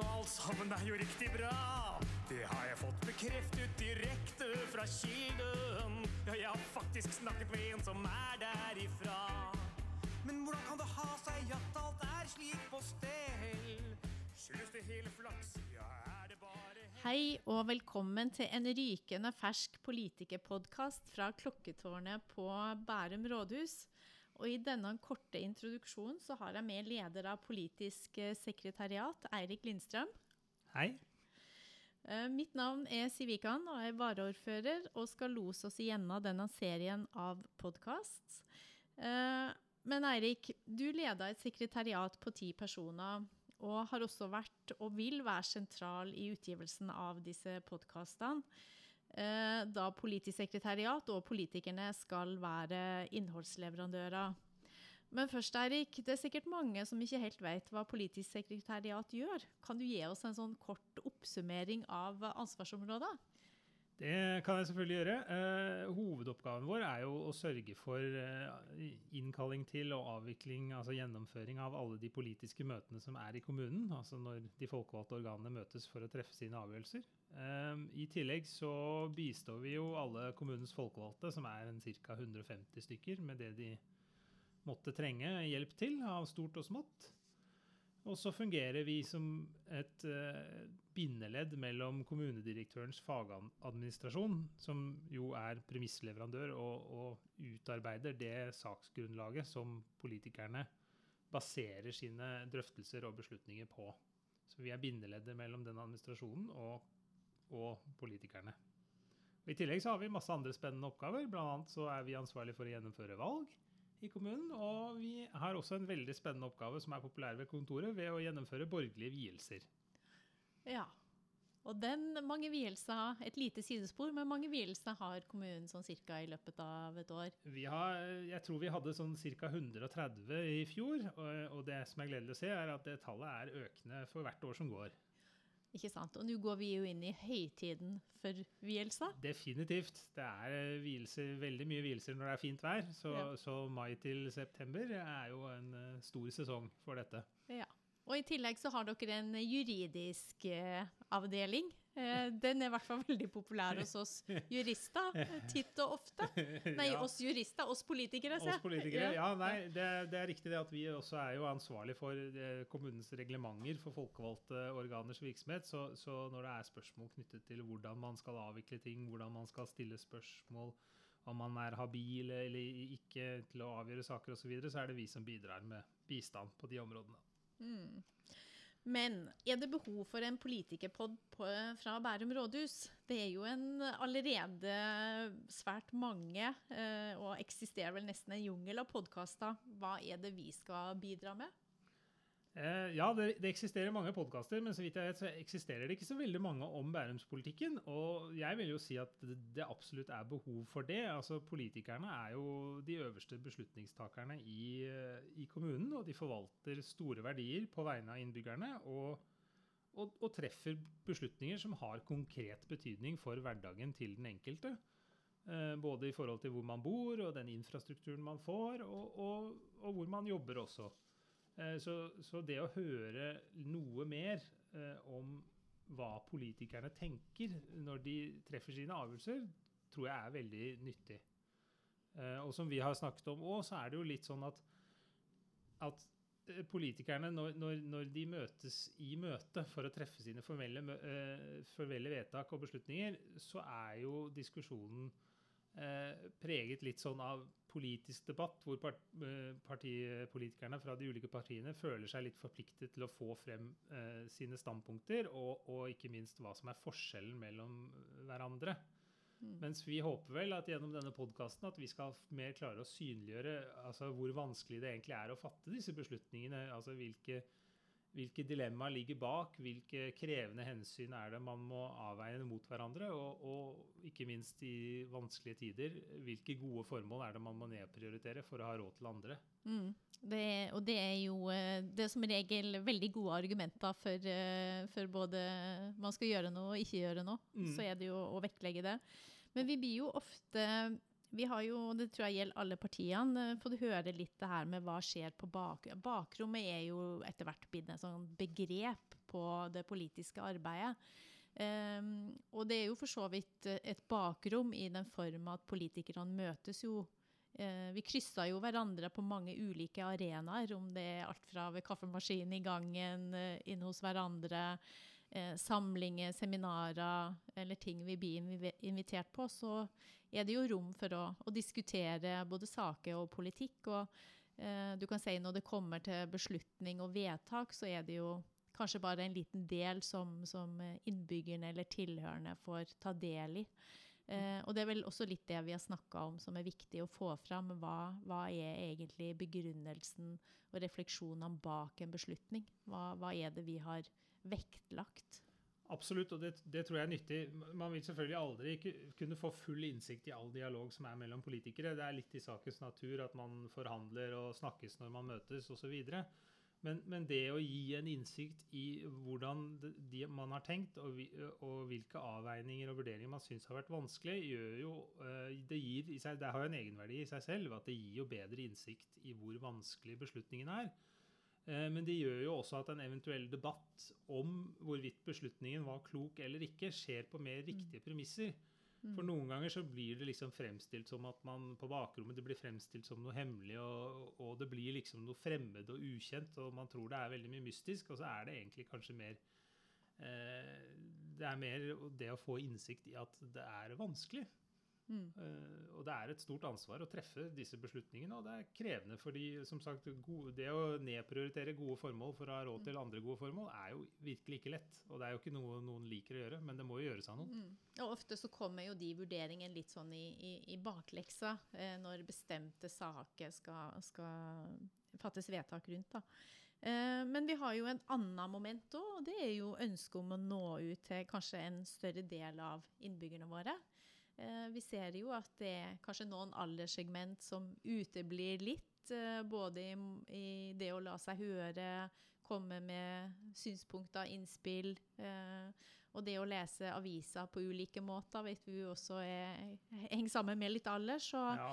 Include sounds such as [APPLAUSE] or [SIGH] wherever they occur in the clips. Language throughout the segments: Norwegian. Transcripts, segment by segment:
og alt sammen er jo riktig bra. Det har jeg fått bekreftet direkte fra kilden. Ja, jeg har faktisk snakket med en som er derifra. Men hvordan kan det ha seg at alt er slik på stell? Skyldes det hele flaks? Ja, er det bare Hei og velkommen til en rykende fersk politikerpodkast fra Klokketårnet på Bærum rådhus. Og I denne korte introduksjonen så har jeg med leder av politisk eh, sekretariat, Eirik Lindstrøm. Hei. Eh, Mitt navn er Siv Ikan, og jeg er varaordfører og skal lose oss igjennom denne serien av podkast. Men Eirik, du leder et sekretariat på ti personer, og har også vært og vil være sentral i utgivelsen av disse podkastene. Da politisk sekretariat og politikerne skal være innholdsleverandører. Men først, Eirik, det er sikkert mange som ikke helt vet hva politisk sekretariat gjør. Kan du gi oss en sånn kort oppsummering av ansvarsområdet? Det kan jeg selvfølgelig gjøre. Eh, hovedoppgaven vår er jo å sørge for eh, innkalling til og avvikling, altså gjennomføring av alle de politiske møtene som er i kommunen. Altså når de folkevalgte organene møtes for å treffe sine avgjørelser. Eh, I tillegg så bistår vi jo alle kommunens folkevalgte, som er ca. 150 stykker, med det de måtte trenge hjelp til av stort og smått. Og så fungerer vi som et uh, bindeledd mellom kommunedirektørens fagadministrasjon, som jo er premissleverandør og, og utarbeider det saksgrunnlaget som politikerne baserer sine drøftelser og beslutninger på. Så vi er bindeleddet mellom den administrasjonen og, og politikerne. Og I tillegg så har vi masse andre spennende oppgaver. Blant annet så er vi ansvarlig for å gjennomføre valg i kommunen. Og vi har også en veldig spennende oppgave som er populær ved kontoret, ved å gjennomføre borgerlige vielser. Ja. Og den, mange vielser, Et lite sidespor, men mange vielser har kommunen sånn cirka i løpet av et år? Vi har, jeg tror vi hadde sånn ca. 130 i fjor. Og, og det som er gledelig å se, er at det tallet er økende for hvert år som går. Ikke sant? Og nå går vi jo inn i høytiden for vielser. Definitivt. Det er vielser, veldig mye vielser når det er fint vær. Så, ja. så, mai til september er jo en stor sesong for dette. Ja. Og i tillegg så har dere en juridisk avdeling. Den er i hvert fall veldig populær hos oss jurister, titt og ofte. Nei, ja. oss jurister, oss politikere. Se. Oss politikere, ja, nei, det, det, er riktig det at vi også er jo ansvarlig for kommunens reglementer for folkevalgte organers virksomhet. Så, så når det er spørsmål knyttet til hvordan man skal avvikle ting, hvordan man skal stille spørsmål, om man er habil eller ikke til å avgjøre saker osv., så, videre, så er det vi som bidrar med bistand på de områdene. Mm. Men er det behov for en politikerpod fra Bærum rådhus? Det er jo en allerede svært mange, eh, og eksisterer vel nesten en jungel av podkaster. Hva er det vi skal bidra med? Eh, ja, det, det, eksisterer mange podkaster, men så vidt jeg vet så eksisterer det ikke så veldig mange om bærumspolitikken. Og jeg vil jo si at det, det, absolutt er behov for det. Altså Politikerne er jo de øverste beslutningstakerne i, i kommunen, og de forvalter store verdier på vegne av innbyggerne. Og, og, og, treffer beslutninger som har konkret betydning for hverdagen til den enkelte. Eh, både i forhold til hvor man bor, og den infrastrukturen man får, og, og hvor man jobber også. Eh, så, så, det å høre noe mer eh, om hva politikerne tenker når de treffer sine avgjørelser, tror jeg er veldig nyttig. Eh, og som vi har snakket om òg, så er det jo litt sånn at, at politikerne, når, når, når, de møtes i møte for å treffe sine formelle, formelle vedtak og beslutninger, så er jo diskusjonen preget litt sånn av politisk debatt, hvor eh, partipolitikerne fra de ulike partiene føler seg litt forpliktet til å få frem eh, sine standpunkter, og, og, ikke minst hva som er forskjellen mellom hverandre. Mm. Mens vi håper vel at gjennom denne podkasten at vi skal mer klare å synliggjøre altså, hvor vanskelig det egentlig er å fatte disse beslutningene. altså hvilke hvilke dilemmaer ligger bak, hvilke krevende hensyn er det man må avveie mot hverandre, og, og, ikke minst i vanskelige tider, hvilke gode formål er det man må nedprioritere for å ha råd til andre. Mm. Det, og det er jo eh, det er som regel veldig gode argumenter for, eh, for, både man skal gjøre noe og ikke gjøre noe. Mm. Så er det jo å vektlegge det. Men vi blir jo ofte vi har jo, det tror jeg gjelder alle partiene, eh, fått høre litt det her med hva skjer på bakrommet. Bakrommet er jo etter hvert blitt et sånn begrep på det politiske arbeidet. Um, og det er jo for så vidt et bakrom i den form at politikerne møtes jo uh, Vi krysser jo hverandre på mange ulike arenaer, om det er alt fra ved kaffemaskinen i gangen, uh, inne hos hverandre, uh, samlinger, seminarer eller ting vi blir invitert på, så er det jo rom for å, å diskutere både saker og politikk. og du kan si Når det kommer til beslutning og vedtak, så er det jo kanskje bare en liten del som, som innbyggerne eller tilhørende får ta del i. Eh, og det er vel også litt det vi har snakka om som er viktig å få fram. Hva, hva er egentlig begrunnelsen og refleksjonene bak en beslutning? Hva, hva er det vi har vektlagt? Absolutt, og det, det, tror jeg er nyttig. Man vil selvfølgelig aldri kunne få full innsikt i all dialog som er mellom politikere. Det er litt i sakens natur at man forhandler og snakkes når man møtes osv. Men, men, det å gi en innsikt i hvordan de, man har tenkt, og, og, hvilke avveininger og vurderinger man syns har vært vanskelig, gjør jo, eh, det, gir seg, det har jo en egenverdi i seg selv. at Det gir jo bedre innsikt i hvor vanskelig beslutningen er. Eh, men det gjør jo også at en eventuell debatt om hvorvidt beslutningen var klok eller ikke, skjer på mer riktige premisser. Mm. For noen ganger så blir det liksom fremstilt som at man på bakrommet det blir fremstilt som noe hemmelig, og, og, det blir liksom noe fremmed og ukjent, og man tror det er veldig mye mystisk, og så er det egentlig kanskje mer eh, Det er mer det å få innsikt i at det er vanskelig. Mm. Uh, og det er et stort ansvar å treffe disse beslutningene, og det er krevende fordi som sagt, gode, det å nedprioritere gode formål for å ha råd til mm. andre gode formål, er jo virkelig ikke lett. Og det er jo ikke noe noen liker å gjøre, men det må jo gjøres av noen. Mm. Og ofte så kommer jo de vurderingene litt sånn i, i, i bakleksa eh, når bestemte saker skal, skal fattes vedtak rundt. da. Eh, men vi har jo en annen moment òg, og det er jo ønsket om å nå ut til kanskje en større del av innbyggerne våre. Eh, vi ser jo at det er kanskje noen alderssegment som uteblir litt, eh, både i, i, det å la seg høre, komme med synspunkter, innspill. Eh, og det å lese aviser på ulike måter vet vi jo også er, henger sammen med litt alder. Så, ja.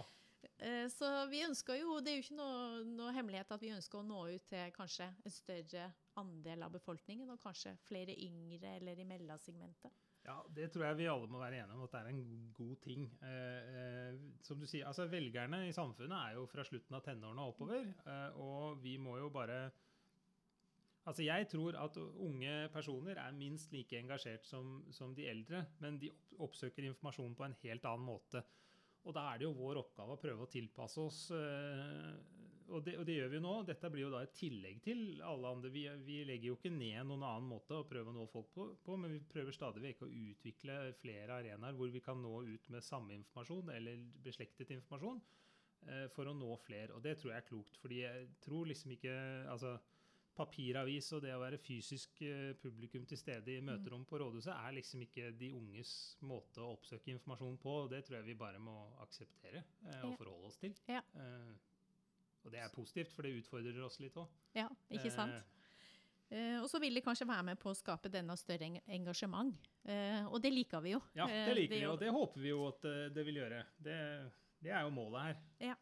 så, vi ønsker jo Det er jo ikke noe, noe, hemmelighet at vi ønsker å nå ut til kanskje en større andel av befolkningen, og kanskje flere yngre eller i mellomsegmentet. Ja, Det tror jeg vi alle må være enige om at det er en god ting. Eh, eh, som du sier, altså Velgerne i samfunnet er jo fra slutten av tenårene og oppover. Eh, og vi må jo bare Altså Jeg tror at unge personer er minst like engasjert som, som de eldre, men de oppsøker informasjon på en helt annen måte. Og da er det jo vår oppgave å prøve å tilpasse oss eh, og det, og det, gjør vi jo nå. Dette blir jo da et tillegg til alle andre. Vi, vi, legger jo ikke ned noen annen måte å prøve å nå folk på, på, men vi prøver stadig vekk å utvikle flere arenaer hvor vi kan nå ut med samme informasjon eller beslektet informasjon eh, for å nå flere. Og det tror jeg er klokt, fordi jeg tror liksom ikke altså, Papiravis og det å være fysisk eh, publikum til stede i møterom på rådhuset er liksom ikke de unges måte å oppsøke informasjon på. og Det tror jeg vi bare må akseptere eh, og forholde oss til. Ja. Eh, og det er positivt, for det utfordrer oss litt òg. Ja, ikke sant? Eh, og så vil de kanskje være med på å skape denne større engasjement. Eh, og det liker vi jo. Ja, det liker det vi, og det håper vi jo at eh, det vil gjøre. Det, det er jo målet her. Ja.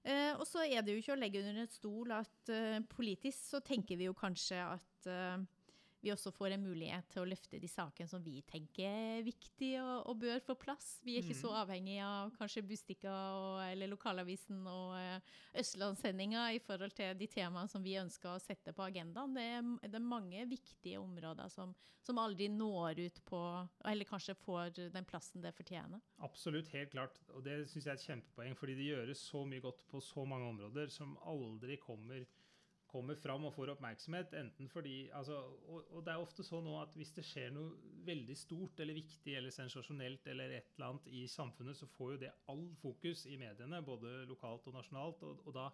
Eh, og så er det jo ikke å legge under et stol at uh, politisk så tenker vi jo kanskje at vi også får en mulighet til å løfte de sakene som vi tenker er viktige og, og bør få plass. Vi er ikke mm. så avhengige av kanskje Bustika og, eller lokalavisen og uh, Østlandssendinga i forhold til de temaene som vi ønsker å sette på agendaen. Det er, det er mange viktige områder som, som, aldri når ut på Eller kanskje får den plassen det fortjener. Absolutt, helt klart. Og det syns jeg er et kjempepoeng, fordi det gjøres så mye godt på så mange områder som aldri kommer kommer fram og får oppmerksomhet. enten fordi, altså, og, og, det er ofte sånn at Hvis det skjer noe veldig stort eller viktig eller sensasjonelt eller et eller annet i samfunnet, så får jo det all fokus i mediene, både lokalt og nasjonalt. og, og da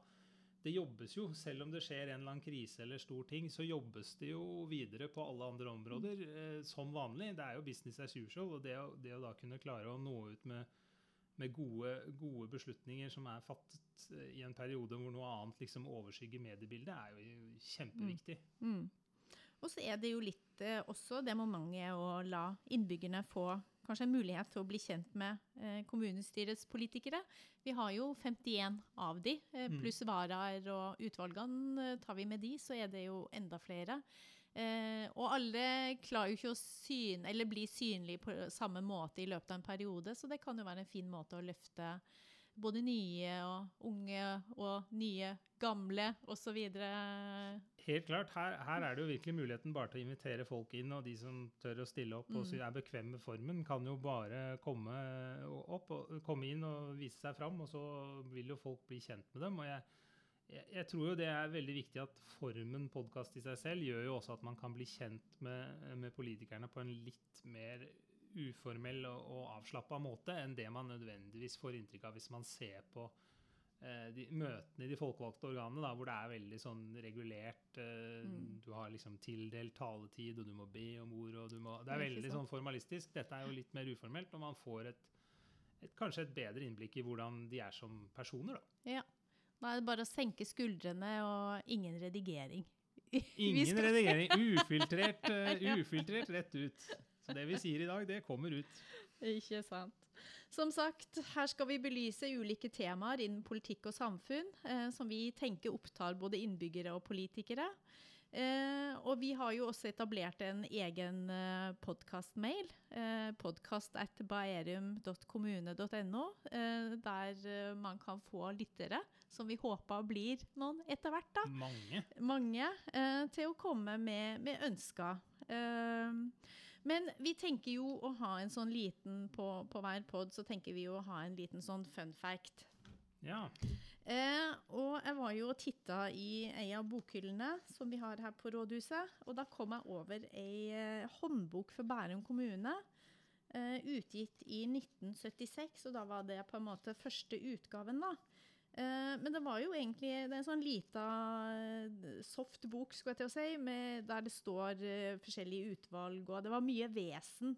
det jobbes jo, selv om det skjer en eller annen krise eller stor ting, så jobbes det jo videre på alle andre områder eh, som vanlig. Det er jo business as usual. Og det å, det å da kunne klare å nå ut med med gode, gode, beslutninger som er fattet eh, i en periode hvor noe annet liksom overskygger mediebildet, er jo kjempeviktig. Mm. Mm. Og så er det jo litt eh, også det momentet å la innbyggerne få kanskje en mulighet til å bli kjent med eh, kommunestyrets politikere. Vi har jo 51 av de, mm. pluss varaer og utvalgene. Tar vi med de, så er det jo enda flere. Eh, og alle klarer jo ikke å syn, eller bli synlige på samme måte i løpet av en periode, så det kan jo være en fin måte å løfte både nye og unge og nye gamle osv. Helt klart. Her, her, er det jo virkelig muligheten bare til å invitere folk inn, og de som tør å stille opp og Mm. er bekvemme med formen, kan jo bare komme opp komme inn og vise seg fram, og så vil jo folk bli kjent med dem. og jeg jeg, tror jo det er veldig viktig at formen podkast i seg selv gjør jo også at man kan bli kjent med, med politikerne på en litt mer uformell og, og avslappa måte enn det man nødvendigvis får inntrykk av hvis man ser på eh, de, møtene i de folkevalgte organene, da, hvor det er veldig sånn regulert. Eh, Mm. Du har liksom tildelt taletid, og du må be om ord. og du må, Det er veldig sånn formalistisk. Dette er jo litt mer uformelt, og man får et, et, kanskje et bedre innblikk i hvordan de er som personer. da. Ja. Da er det bare å senke skuldrene og ingen redigering. [LAUGHS] Ingen skal- redigering. Ufiltrert, [LAUGHS] uh, ufiltrert rett ut. Så det vi sier i dag, det kommer ut. Ikke sant. Som sagt, her skal vi belyse ulike temaer innen politikk og samfunn eh, som vi tenker opptar både innbyggere og politikere. Eh, og vi har jo også etablert en egen eh, podkast-mail. Eh, Podkast.baerum.kommune.no. Eh, der eh, man kan få lyttere, som vi håper blir noen etter hvert. da Mange. mange eh, til å komme med, med ønsker. Eh, men vi tenker jo å ha en sånn liten på, på hver pod, så tenker vi jo å ha en liten sånn fun fact. Ja. Eh, og jeg var jo og titta i ei av bokhyllene som vi har her på rådhuset, og da kom jeg over ei eh, håndbok for Bærum kommune. Eh, utgitt i 1976, og da var det på en måte første utgaven, da. Eh, men det var jo egentlig det er en sånn lita eh, soft bok, skulle jeg til å si, med, der det står forskjellige utvalg, og det var mye vesen.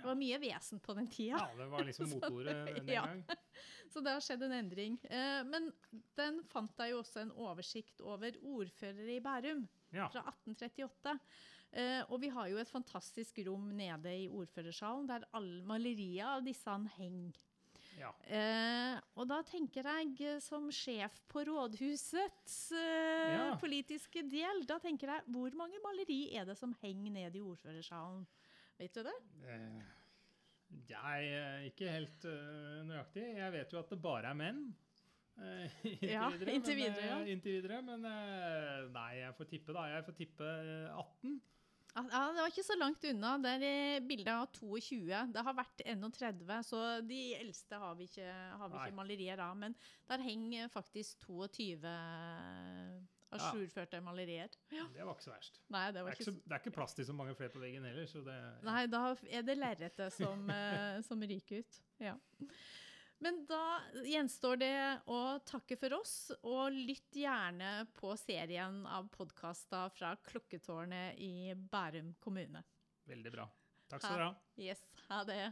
Det var mye vesen på den tida. ja, det var liksom [LAUGHS] motordet den Ja. gang. [LAUGHS] Så det har skjedd en endring. Eh, men den fant jeg jo også en oversikt over ordførere i Bærum Ja. fra 1838. Eh, og vi har jo et fantastisk rom nede i ordførersalen der alle malerier av disse han henger. ja. Eh, og da tenker jeg, eh, som sjef på rådhusets eh, Ja. politiske del, da tenker jeg, hvor mange maleri er det som henger ned i ordførersalen? Vet du det? Eh, Jeg er ikke helt uh, nøyaktig. Jeg vet jo at det bare er menn. Uh, [LAUGHS] inntil Ja, videre, inntil men, videre, ja. eh, inntil videre, men uh, nei, jeg får tippe, da. Jeg får tippe eh, 18. Ja, ja, det var ikke så langt unna. Det er eh, bilde av 22. Det har vært 31, så de eldste har vi ikke, har vi ikke malerier av. Men der henger faktisk 22 ajourførte malerier. Det var ikke så verst. Nei, det Det er, ikke så, det er ikke plass til så mange flere på veggen heller, så det Nei, da er det lerretet som, [LAUGHS] eh, som ryker ut. Ja. Men da gjenstår det å takke for oss, og lytt gjerne på serien av podkaster fra Klokketårnet i Bærum kommune. Veldig bra. Takk skal dere ha. Yes, ha det.